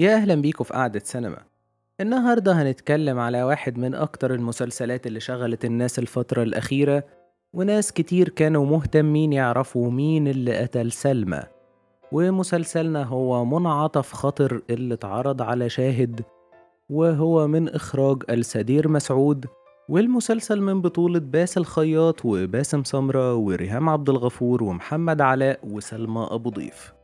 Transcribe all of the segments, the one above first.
يا أهلا بيكم في قعدة سينما. النهاردة هنتكلم على واحد من أكتر المسلسلات اللي شغلت الناس الفترة الأخيرة وناس كتير كانوا مهتمين يعرفوا مين اللي قتل سلمى. ومسلسلنا هو منعطف خطر اللي اتعرض على شاهد وهو من إخراج السدير مسعود والمسلسل من بطولة باسل خياط وباسم سمرة وريهام عبد الغفور ومحمد علاء وسلمى أبو ضيف.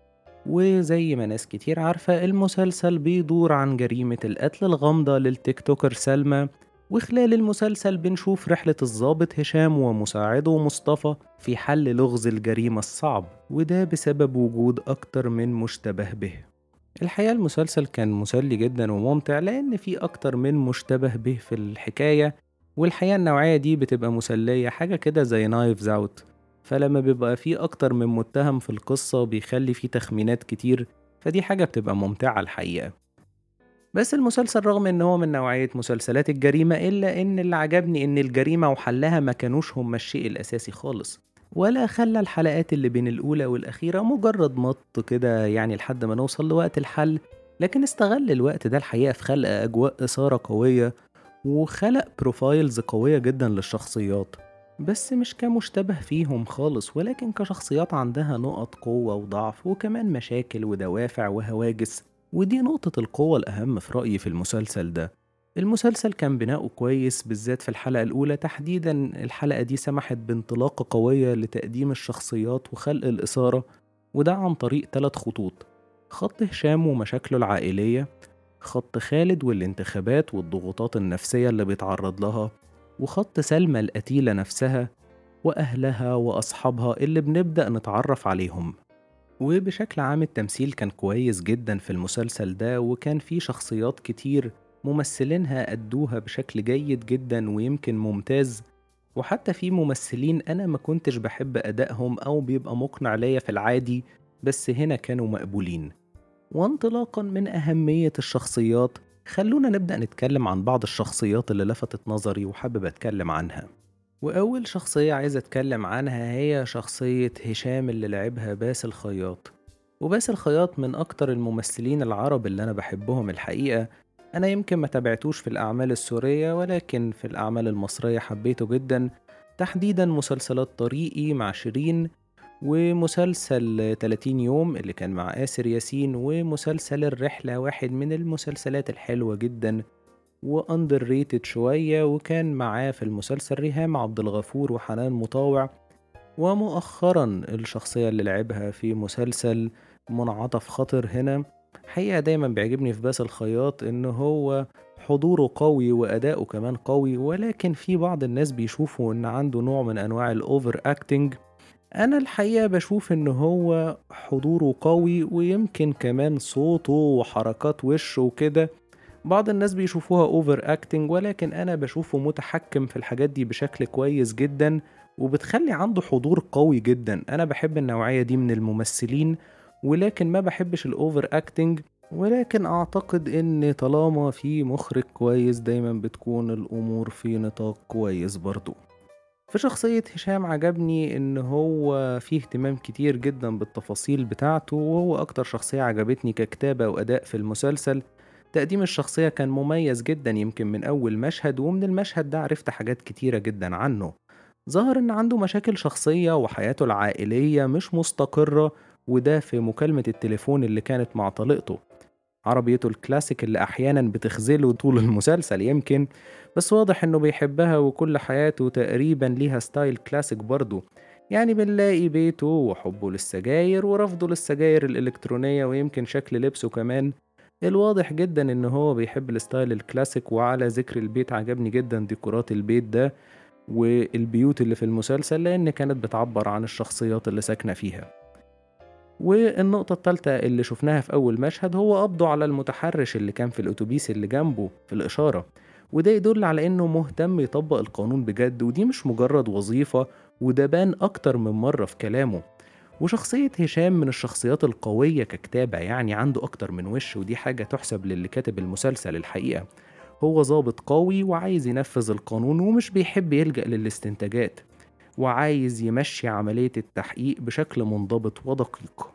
وزي ما ناس كتير عارفة المسلسل بيدور عن جريمة القتل الغامضة للتيك توكر سلمى. وخلال المسلسل بنشوف رحلة الضابط هشام ومساعده مصطفى في حل لغز الجريمة الصعب وده بسبب وجود أكتر من مشتبه به. الحقيقة المسلسل كان مسلي جدا وممتع لأن في أكتر من مشتبه به في الحكاية. والحقيقة النوعية دي بتبقى مسلية حاجة كده زي Knives Out فلما بيبقى في أكتر من متهم في القصة بيخلي في تخمينات كتير فدي حاجة بتبقى ممتعة الحقيقة. بس المسلسل رغم إن هو من نوعية مسلسلات الجريمة إلا إن اللي عجبني إن الجريمة وحلها ما كانوش هما الشيء الأساسي خالص ولا خلى الحلقات اللي بين الأولى والأخيرة مجرد مط كده يعني لحد ما نوصل لوقت الحل لكن استغل الوقت ده الحقيقة في خلق أجواء إثارة قوية وخلق بروفايلز قوية جدا للشخصيات. بس مش كمشتبه فيهم خالص ولكن كشخصيات عندها نقط قوة وضعف وكمان مشاكل ودوافع وهواجس. ودي نقطة القوة الأهم في رأيي في المسلسل ده. المسلسل كان بناؤه كويس بالذات في الحلقة الأولى. تحديدا الحلقة دي سمحت بانطلاقة قوية لتقديم الشخصيات وخلق الإثارة وده عن طريق ثلاث خطوط خط هشام ومشاكله العائلية خط خالد والانتخابات والضغوطات النفسية اللي بيتعرض لها وخط سلمى القتيلة نفسها وأهلها وأصحابها اللي بنبدأ نتعرف عليهم. وبشكل عام التمثيل كان كويس جدا في المسلسل ده وكان فيه شخصيات كتير ممثلينها أدوها بشكل جيد جدا ويمكن ممتاز. وحتى في ممثلين أنا ما كنتش بحب أدائهم أو بيبقى مقنع ليا في العادي بس هنا كانوا مقبولين. وانطلاقا من أهمية الشخصيات خلونا نبدأ نتكلم عن بعض الشخصيات اللي لفتت نظري وحابب أتكلم عنها. وأول شخصية عايز أتكلم عنها هي شخصية هشام اللي لعبها باسل خياط وباسل خياط من أكتر الممثلين العرب اللي أنا بحبهم الحقيقة. أنا يمكن ما تابعتوش في الأعمال السورية ولكن في الأعمال المصرية حبيته جدا. تحديدا مسلسلات طريقي مع شيرين ومسلسل 30 يوم اللي كان مع آسر ياسين ومسلسل الرحلة واحد من المسلسلات الحلوة جدا وأندر ريتد شوية وكان معاه في المسلسل ريهام عبد الغفور وحنان مطاوع. ومؤخرا الشخصية اللي لعبها في مسلسل منعطف خطر هنا. حقيقة دايما بيعجبني في باسل الخياط إن هو حضوره قوي وأداؤه كمان قوي ولكن في بعض الناس بيشوفوا إن عنده نوع من أنواع الأوفر أكتنج أنا الحقيقة باشوف إن هو حضوره قوي ويمكن كمان صوته وحركات وشه وكده. بعض الناس بيشوفوها over acting ولكن أنا بشوفه متحكم في الحاجات دي بشكل كويس جدا وبتخلي عنده حضور قوي جدا. أنا بحب النوعية دي من الممثلين ولكن ما بحبش ال over acting ولكن أعتقد إن طالما في مخرج كويس دايما بتكون الأمور في نطاق كويس برضو. في شخصية هشام عجبني إن هو فيه اهتمام كتير جدا بالتفاصيل بتاعته وهو أكتر شخصية عجبتني ككتابة وأداء في المسلسل. تقديم الشخصية كان مميز جدا يمكن من أول مشهد ومن المشهد ده عرفت حاجات كتيرة جدا عنه. ظهر إن عنده مشاكل شخصية وحياته العائلية مش مستقرة وده في مكالمة التليفون اللي كانت مع طليقته. عربيته الكلاسيك اللي أحيانا بتخذله طول المسلسل يمكن. بس واضح إنه بيحبها وكل حياته تقريبا ليها style classic برضه. يعني بنلاقي بيته وحبه للسجاير ورفضه للسجاير الإلكترونية ويمكن شكل لبسه كمان. الواضح جدا إن هو بيحب ال style ال classic وعلى ذكر البيت عجبني جدا ديكورات البيت ده والبيوت اللي في المسلسل لأن كانت بتعبر عن الشخصيات اللي ساكنة فيها. والنقطة التالتة اللي شفناها في أول مشهد هو قبضه على المتحرش اللي كان في الأتوبيس اللي جنبه في الإشارة. وده يدل على إنه مهتم يطبق القانون بجد ودي مش مجرد وظيفة وده بان أكتر من مرة في كلامه. وشخصية هشام من الشخصيات القوية ككتابة يعني عنده أكتر من وش ودي حاجة تحسب للي كاتب المسلسل الحقيقة. هو ظابط قوي وعايز ينفذ القانون ومش بيحب يلجأ للاستنتاجات. وعايز يمشي عملية التحقيق بشكل منضبط ودقيق.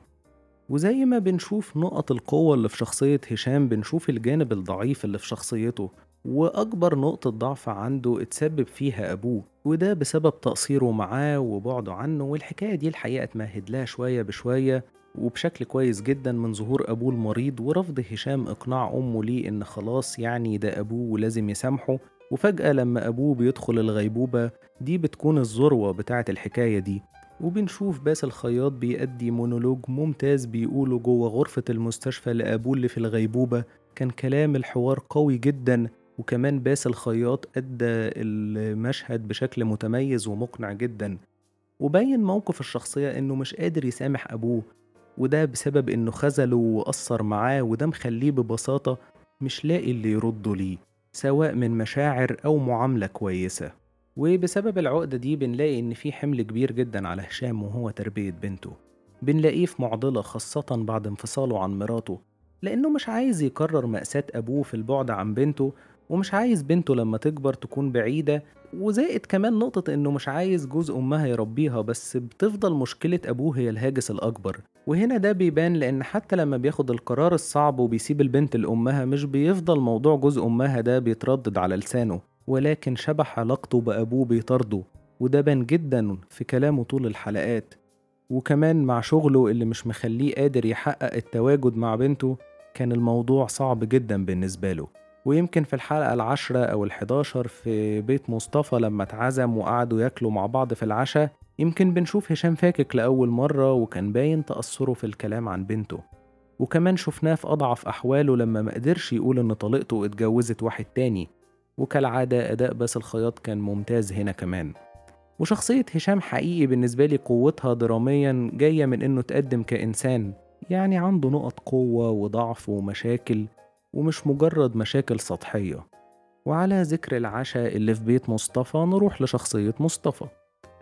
وزي ما بنشوف نقط القوة اللي في شخصية هشام بنشوف الجانب الضعيف اللي في شخصيته. وأكبر نقطة ضعف عنده اتسبب فيها أبوه وده بسبب تقصيره معاه وبعده عنه والحكاية دي الحقيقة اتمهد لها شوية بشوية وبشكل كويس جدا من ظهور أبوه المريض ورفض هشام إقناع أمه ليه إن خلاص يعني ده أبوه ولازم يسامحه. وفجأة لما أبوه بيدخل الغيبوبة دي بتكون الذروة بتاعة الحكاية دي. وبنشوف باسل الخياط بيأدي مونولوج ممتاز بيقوله جوه غرفة المستشفى لأبوه اللي في الغيبوبة. كان كلام الحوار قوي جدا وكمان باسل الخياط أدى المشهد بشكل متميز ومقنع جدا وبين موقف الشخصية إنه مش قادر يسامح أبوه وده بسبب إنه خذله وأثر معاه وده مخليه ببساطة مش لاقي اللي يرده ليه سواء من مشاعر أو معاملة كويسة. وبسبب العقدة دي بنلاقي إن في حمل كبير جدا على هشام وهو تربية بنته. بنلاقيه في معضلة خاصة بعد انفصاله عن مراته لأنه مش عايز يكرر مأساة أبوه في البعد عن بنته ومش عايز بنته لما تكبر تكون بعيدة وزائد كمان نقطة إنه مش عايز جوز أمها يربيها بس بتفضل مشكلة أبوه هي الهاجس الأكبر. وهنا ده بيبان لأن حتى لما بياخد القرار الصعب وبيسيب البنت لأمها مش بيفضل موضوع جوز أمها ده بيتردد على لسانه ولكن شبح علاقته بأبوه بيطارده وده بان جدا في كلامه طول الحلقات. وكمان مع شغله اللي مش مخليه قادر يحقق التواجد مع بنته كان الموضوع صعب جدا بالنسبة له. ويمكن في الحلقة العشرة أو الحداشر في بيت مصطفى لما اتعزم وقعدوا ياكلوا مع بعض في العشاء يمكن بنشوف هشام فاكك لأول مرة وكان باين تأثره في الكلام عن بنته. وكمان شفناه في أضعف أحواله لما مقدرش يقول إن طليقته اتجوزت واحد تاني. وكالعادة أداء باسل الخياط كان ممتاز هنا كمان. وشخصية هشام حقيقي بالنسبة لي قوتها دراميا جاية من إنه تقدم كإنسان يعني عنده نقط قوة وضعف ومشاكل. ومش مجرد مشاكل سطحية. وعلى ذكر العشاء اللي في بيت مصطفى نروح لشخصية مصطفى.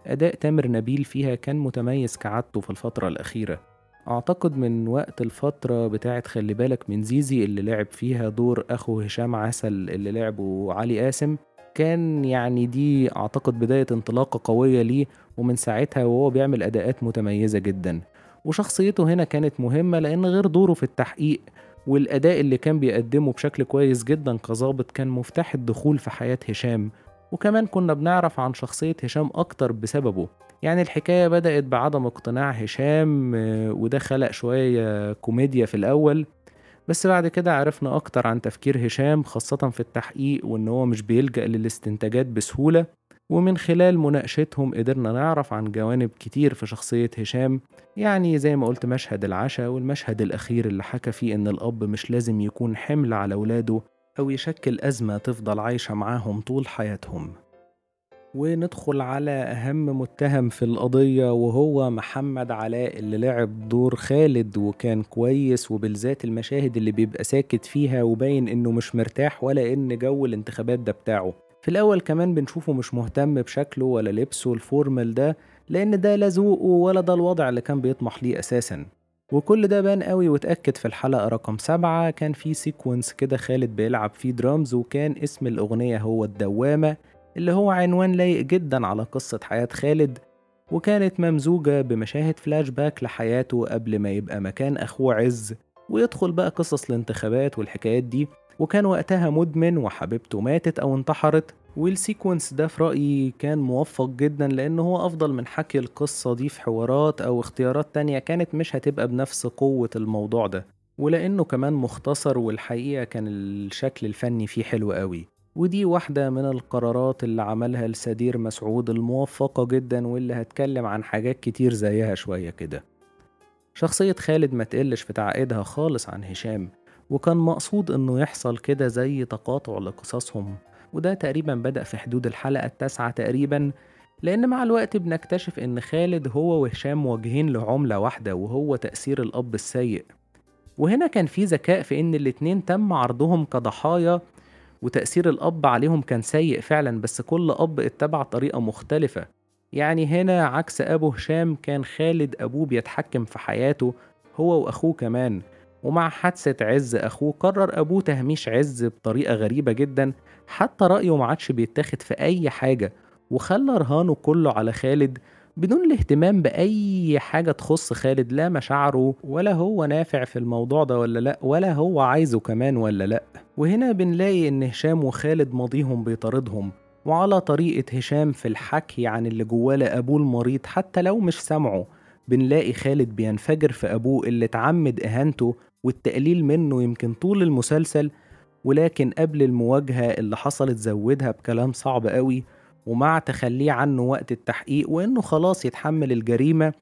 أداء تامر نبيل فيها كان متميز كعادته في الفترة الأخيرة. أعتقد من وقت الفترة بتاعت خلي بالك من زيزي اللي لعب فيها دور أخو هشام عسل اللي لعبه علي قاسم كان يعني دي أعتقد بداية انطلاقة قوية ليه ومن ساعتها وهو بيعمل أداءات متميزة جدا. وشخصيته هنا كانت مهمة لأن غير دوره في التحقيق والأداء اللي كان بيقدمه بشكل كويس جدا كظابط كان مفتاح الدخول في حياة هشام. وكمان كنا بنعرف عن شخصية هشام أكتر بسببه. يعني الحكاية بدأت بعدم اقتناع هشام آه، وده خلق شوية كوميديا في الأول. بس بعد كده عرفنا أكتر عن تفكير هشام خاصة في التحقيق وإن هو مش بيلجأ للاستنتاجات بسهولة. ومن خلال مناقشتهم قدرنا نعرف عن جوانب كتير في شخصية هشام. يعني زي ما قلت مشهد العشاء والمشهد الأخير اللي حكى فيه إن الأب مش لازم يكون حمل على ولاده أو يشكل أزمة تفضل عايشة معاهم طول حياتهم. وندخل على أهم متهم في القضية وهو محمد علاء اللي لعب دور خالد وكان كويس وبالذات المشاهد اللي بيبقى ساكت فيها وباين إنه مش مرتاح ولا إن جو الانتخابات ده بتاعه. في الأول كمان بنشوفه مش مهتم بشكله ولا لبسه ال formal ده لأن ده لا ذوقه ولا ده الوضع اللي كان بيطمح ليه أساسا. وكل ده بان قوي واتأكد في الحلقة رقم سبعة كان في sequence كده خالد بيلعب فيه درامز وكان اسم الأغنية هو الدوامة اللي هو عنوان لايق جدا على قصة حياة خالد وكانت ممزوجة بمشاهد فلاش باك لحياته قبل ما يبقى مكان أخوه عز ويدخل بقى قصص الانتخابات والحكايات دي. وكان وقتها مدمن وحبيبته ماتت أو انتحرت وال sequence ده في رأيي كان موفق جدا لأنه هو أفضل من حكي القصة دي في حوارات أو اختيارات تانية كانت مش هتبقى بنفس قوة الموضوع ده ولأنه كمان مختصر والحقيقة كان الشكل الفني فيه حلو قوي. ودي واحدة من القرارات اللي عملها السدير مسعود الموفقة جدا واللي هتكلم عن حاجات كتير زيها شوية كده. شخصية خالد ما تقلش في تعقيدها خالص عن هشام. وكان مقصود إنه يحصل كده زي تقاطع لقصصهم وده تقريبا بدأ في حدود الحلقة التاسعة تقريبا لأن مع الوقت بنكتشف إن خالد هو وهشام موجهين لعملة واحدة وهو تأثير الأب السيء. وهنا كان في ذكاء في إن الاتنين تم عرضهم كضحايا وتأثير الأب عليهم كان سيء فعلا بس كل أب اتبع طريقة مختلفة. يعني هنا عكس أبو هشام كان خالد أبوه بيتحكم في حياته هو وأخوه كمان. ومع حادثة عز أخوه قرر أبوه تهميش عز بطريقة غريبة جدا. حتى رأيه ما عادش بيتاخد في أي حاجة وخلى رهانه كله على خالد بدون الاهتمام بأي حاجة تخص خالد لا مشاعره ولا هو نافع في الموضوع ده ولا لأ ولا هو عايزه كمان ولا لأ. وهنا بنلاقي إن هشام وخالد ماضيهم بيطاردهم وعلى طريقة هشام في الحكي عن اللي جواه لأبوه المريض حتى لو مش سامعه بنلاقي خالد بينفجر في أبوه اللي اتعمد إهانته والتقليل منه يمكن طول المسلسل ولكن قبل المواجهة اللي حصلت زودها بكلام صعب قوي ومع تخليه عنه وقت التحقيق وإنه خلاص يتحمل الجريمة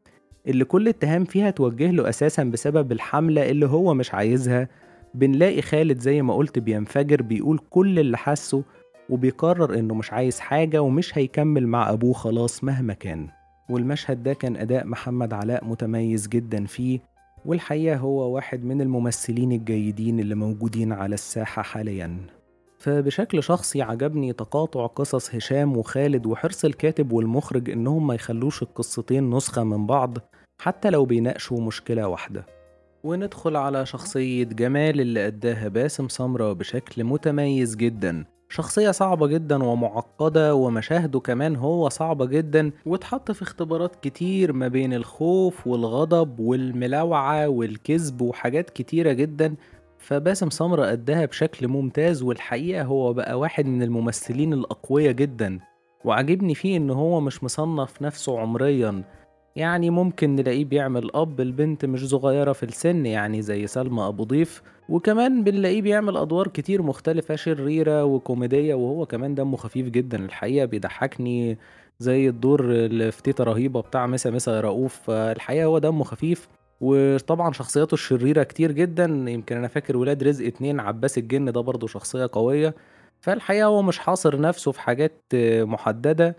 اللي كل اتهام فيها توجه له أساسا بسبب الحملة اللي هو مش عايزها. بنلاقي خالد زي ما قلت بينفجر بيقول كل اللي حاسه وبيقرر إنه مش عايز حاجة ومش هيكمل مع أبوه خلاص مهما كان. والمشهد ده كان أداء محمد علاء متميز جدا فيه. والحقيقة هو واحد من الممثلين الجيدين اللي موجودين على الساحة حاليا. فبشكل شخصي عجبني تقاطع قصص هشام وخالد وحرص الكاتب والمخرج إنهم ما يخلوش القصتين نسخة من بعض حتى لو بيناقشوا مشكلة واحدة. وندخل على شخصية جمال اللي أداها باسم سمرة بشكل متميز جدا. شخصية صعبة جدا ومعقدة ومشاهده كمان هو صعبة جدا واتحط في اختبارات كتير ما بين الخوف والغضب والملاوعة والكذب وحاجات كتيرة جدا. فباسم سمرة أداها بشكل ممتاز والحقيقة هو بقى واحد من الممثلين الأقوياء جدا. وعجبني فيه إن هو مش مصنف نفسه عمريا. يعني ممكن نلاقيه بيعمل أب البنت مش صغيرة في السن يعني زي سلمى أبو ضيف. وكمان بنلاقيه بيعمل أدوار كتير مختلفة شريرة وكوميدية وهو كمان دمه خفيف جدا الحقيقة بيضحكني. زي الدور اللي في تيتا رهيبة بتاع مسا مسا يا رؤوف الحقيقة هو دمه خفيف. وطبعا شخصياته الشريرة كتير جدا يمكن أنا فاكر ولاد رزق اتنين عباس الجن ده برضه شخصية قوية. فالحقيقة هو مش حاصر نفسه في حاجات محددة.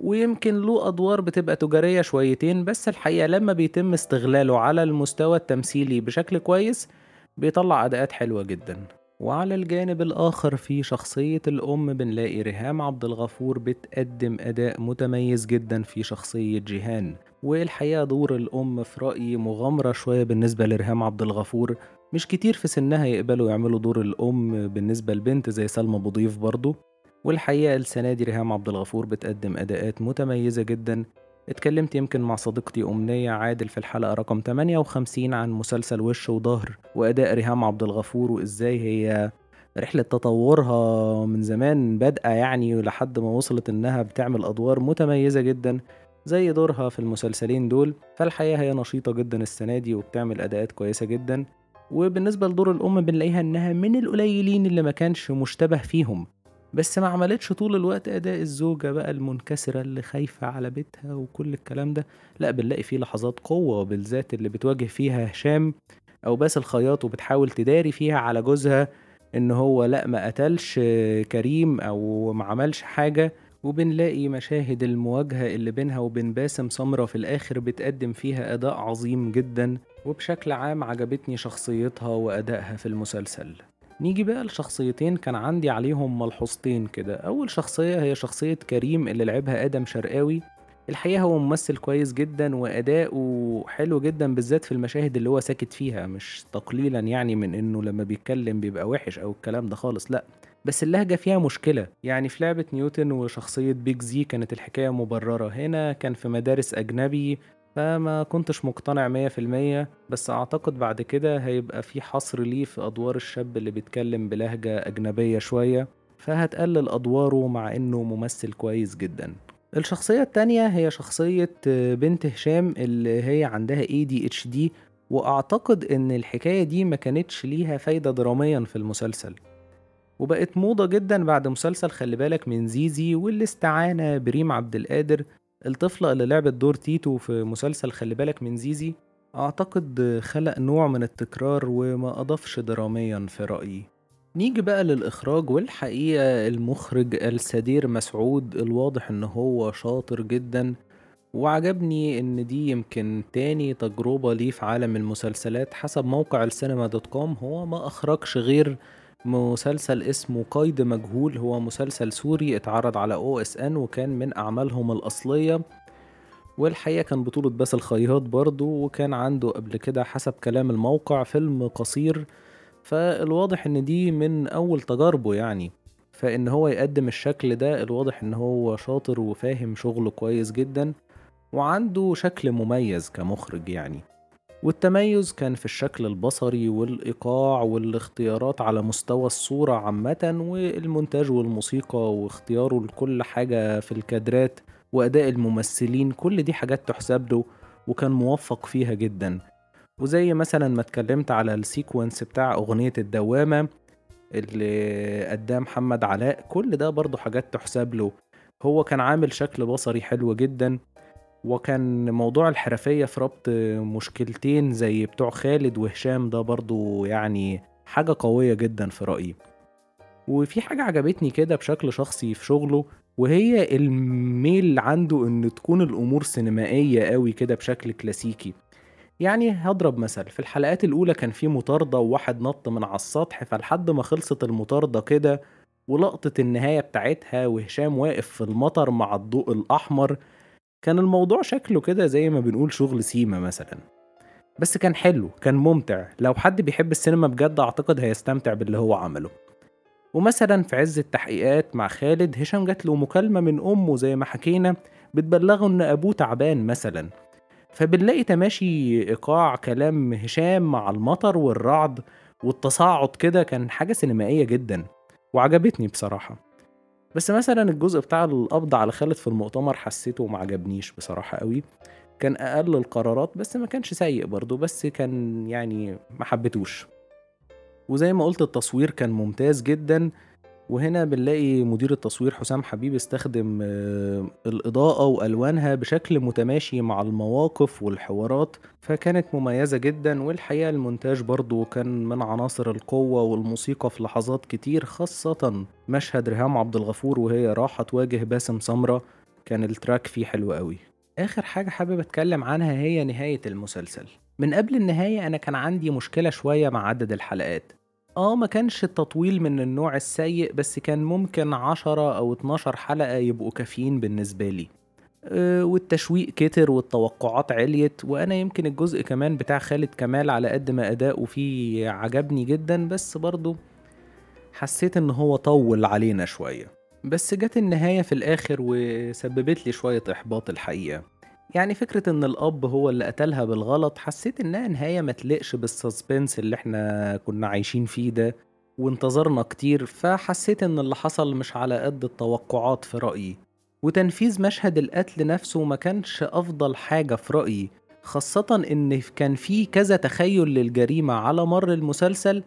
ويمكن له أدوار بتبقى تجارية شويتين بس الحقيقة لما بيتم استغلاله على المستوى التمثيلي بشكل كويس بيطلع أداءات حلوة جدا. وعلى الجانب الآخر في شخصية الأم بنلاقي ريهام عبد الغفور بتقدم أداء متميز جدا في شخصية جيهان. والحقيقة دور الأم في رأيي مغامرة شوية بالنسبة لريهام عبد الغفور. مش كتير في سنها يقبلوا يعملوا دور الأم بالنسبة لبنت زي سلمى بضيف برضه والحقيقة السنة دي ريهام عبد الغفور بتقدم أداءات متميزة جدا. اتكلمت يمكن مع صديقتي أمنية عادل في الحلقة رقم 58 عن مسلسل وش وظهر وأداء ريهام عبد الغفور وإزاي هي رحلة تطورها من زمان بادئة يعني لحد ما وصلت إنها بتعمل أدوار متميزة جدا زي دورها في المسلسلين دول. فالحقيقة هي نشيطة جدا السنة دي وبتعمل أداءات كويسة جدا. وبالنسبة لدور الأم بنلاقيها إنها من القليلين اللي ما كانش مشتبه فيهم. بس ما عملتش طول الوقت أداء الزوجة بقى المنكسرة اللي خايفة على بيتها وكل الكلام ده. لأ بنلاقي فيه لحظات قوة بالذات اللي بتواجه فيها هشام أو باس الخياط وبتحاول تداري فيها على جوزها إن هو لأ ما قتلش كريم أو ما عملش حاجة. وبنلاقي مشاهد المواجهة اللي بينها وبين باسم سمرة في الآخر بتقدم فيها أداء عظيم جدا وبشكل عام عجبتني شخصيتها وأدائها في المسلسل. نيجي بقى لشخصيتين كان عندي عليهم ملحوظتين كده. أول شخصية هي شخصية كريم اللي لعبها آدم شرقاوي. الحقيقة هو ممثل كويس جدا وأداؤه حلو جدا بالذات في المشاهد اللي هو ساكت فيها مش تقليلا يعني من إنه لما بيتكلم بيبقى وحش أو الكلام ده خالص لأ. بس اللهجة فيها مشكلة. يعني في لعبة نيوتن وشخصية بيج زي كانت الحكاية مبررة. هنا كان في مدارس أجنبي فما كنتش مقتنع مية في المية بس أعتقد بعد كده هيبقى في حصر ليه في أدوار الشاب اللي بيتكلم بلهجة أجنبية شوية فهتقلل أدواره مع إنه ممثل كويس جدا. الشخصية التانية هي شخصية بنت هشام اللي هي عندها ADHD وأعتقد إن الحكاية دي ما كانتش ليها فايدة دراميا في المسلسل. وبقت موضة جدا بعد مسلسل خلي بالك من زيزي واللي استعانة بريم عبد القادر الطفلة اللي لعبت دور تيتو في مسلسل خلي بالك من زيزي أعتقد خلق نوع من التكرار وما أضافش دراميا في رأيي. نيجي بقى للإخراج والحقيقة المخرج السدير مسعود الواضح إن هو شاطر جدا وعجبني إن دي يمكن تاني تجربة ليه في عالم المسلسلات حسب موقع السينما dot com هو ما أخرجش غير مسلسل اسمه قيد مجهول هو مسلسل سوري اتعرض على OSN وكان من أعمالهم الأصلية. والحقيقة كان بطولة باسل الخياط برضه وكان عنده قبل كده حسب كلام الموقع فيلم قصير. فالواضح إن دي من أول تجاربه يعني. فإن هو يقدم الشكل ده الواضح إن هو شاطر وفاهم شغله كويس جدا وعنده شكل مميز كمخرج يعني. والتميز كان في الشكل البصري والإيقاع والاختيارات على مستوى الصورة عامة والمونتاج والموسيقى واختياره لكل حاجة في الكادرات وأداء الممثلين كل دي حاجات تحسب له وكان موفق فيها جدا. وزي مثلا ما اتكلمت على السيكونس بتاع أغنية الدوامة اللي أداه محمد علاء كل ده برضه حاجات تحسب له. هو كان عامل شكل بصري حلو جدا وكان موضوع الحرفية في ربط مشكلتين زي بتوع خالد وهشام ده برضه يعني حاجة قوية جدا في رأيي. وفي حاجة عجبتني كده بشكل شخصي في شغله وهي الميل عنده إن تكون الأمور سينمائية قوي كده بشكل كلاسيكي. يعني هضرب مثل في الحلقات الأولى كان في مطاردة وواحد نط من على السطح فلحد ما خلصت المطاردة كده ولقطة النهاية بتاعتها وهشام واقف في المطر مع الضوء الأحمر كان الموضوع شكله كده زي ما بنقول شغل سيما مثلا. بس كان حلو كان ممتع. لو حد بيحب السينما بجد أعتقد هيستمتع باللي هو عمله. ومثلا في عز التحقيقات مع خالد هشام جات له مكالمة من أمه زي ما حكينا بتبلغه إن أبوه تعبان مثلا. فبنلاقي تماشي إيقاع كلام هشام مع المطر والرعد والتصاعد كده كان حاجة سينمائية جدا. وعجبتني بصراحة. بس مثلا الجزء بتاع القبض على خالد في المؤتمر حسيته ما عجبنيش بصراحة قوي. كان أقل القرارات بس ما كانش سيء برضه بس كان يعني ما حبيتوش وزي ما قلت التصوير كان ممتاز جدا. وهنا بنلاقي مدير التصوير حسام حبيب استخدم آه، الإضاءة وألوانها بشكل متماشي مع المواقف والحوارات فكانت مميزة جدا والحقيقة المونتاج برضو كان من عناصر القوة والموسيقى في لحظات كتير خاصة مشهد ريهام عبد الغفور وهي راحة تواجه باسم سمرة. كان التراك فيه حلو قوي. آخر حاجة حابب أتكلم عنها هي نهاية المسلسل. من قبل النهاية أنا كان عندي مشكلة شوية مع عدد الحلقات. آه ما كانش التطويل من النوع السيء بس كان ممكن عشرة أو اتناشر حلقة يبقوا كافيين بالنسبة لي. أه والتشويق كتر والتوقعات عليت وأنا يمكن الجزء كمان بتاع خالد كمال على قد ما أداؤه فيه عجبني جدا بس برضه حسيت إن هو طول علينا شوية. بس جت النهاية في الآخر وسببت لي شوية إحباط الحقيقة. يعني فكرة إن الأب هو اللي قتلها بالغلط حسيت إنها نهاية ما تليقش بالسسبنس اللي إحنا كنا عايشين فيه ده وانتظرنا كتير فحسيت إن اللي حصل مش على قد التوقعات في رأيي. وتنفيذ مشهد القتل نفسه ما كانش أفضل حاجة في رأيي خاصة إن كان في كذا تخيل للجريمة على مر المسلسل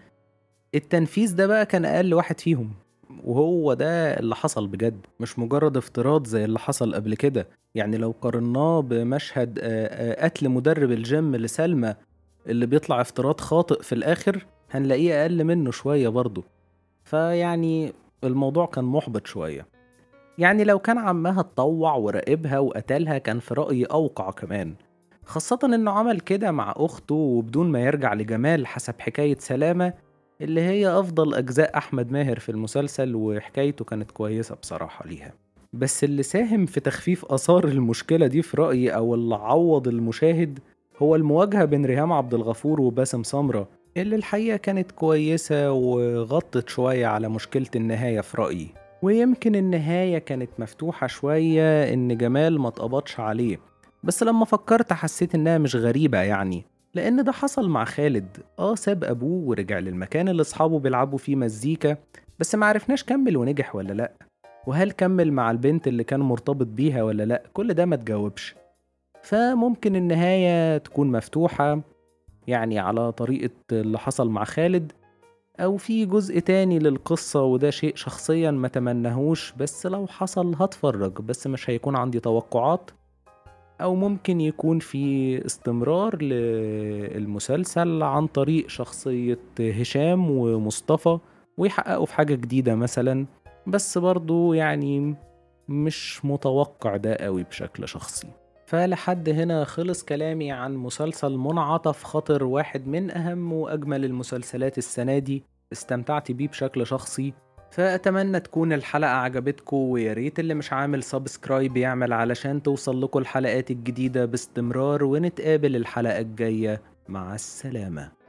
التنفيذ ده بقى كان أقل واحد فيهم. وهو ده اللي حصل بجد. مش مجرد افتراض زي اللي حصل قبل كده. يعني لو قارناه بمشهد قتل مدرب الجيم لسلمى اللي بيطلع افتراض خاطئ في الآخر هنلاقيه أقل منه شوية برضه. فيعني الموضوع كان محبط شوية. يعني لو كان عمها اتطوع وراقبها وقتلها كان في رأيي أوقع كمان. خاصة إنه عمل كده مع أخته وبدون ما يرجع لجمال حسب حكاية سلامة اللي هي أفضل أجزاء أحمد ماهر في المسلسل وحكايته كانت كويسة بصراحة ليها. بس اللي ساهم في تخفيف آثار المشكلة دي في رأيي أو اللي عوض المشاهد هو المواجهة بين ريهام عبد الغفور وباسم سمرة اللي الحقيقة كانت كويسة وغطت شوية على مشكلة النهاية في رأيي. ويمكن النهاية كانت مفتوحة شوية إن جمال ما عليه. بس لما فكرت حسيت إنها مش غريبة يعني. لأن ده حصل مع خالد. آه ساب أبوه ورجع للمكان اللي أصحابه بيلعبوا فيه مزيكا بس معرفناش كمل ونجح ولا لأ. وهل كمل مع البنت اللي كان مرتبط بيها ولا لأ؟ كل ده ما تجاوبش. فممكن النهاية تكون مفتوحة يعني على طريقة اللي حصل مع خالد أو في جزء تاني للقصة وده شيء شخصيا ما تمنهوش بس لو حصل هتفرج بس مش هيكون عندي توقعات. أو ممكن يكون في استمرار للمسلسل عن طريق شخصية هشام ومصطفى ويحققوا في حاجة جديدة مثلا. بس برضو يعني مش متوقع ده قوي بشكل شخصي. فلحد هنا خلص كلامي عن مسلسل منعطف خطر واحد من أهم وأجمل المسلسلات السنة دي. استمتعت بيه بشكل شخصي. فأتمنى تكون الحلقة عجبتكم وياريت اللي مش عامل سبسكرايب يعمل علشان توصل لكم الحلقات الجديدة باستمرار ونتقابل الحلقة الجاية. مع السلامة.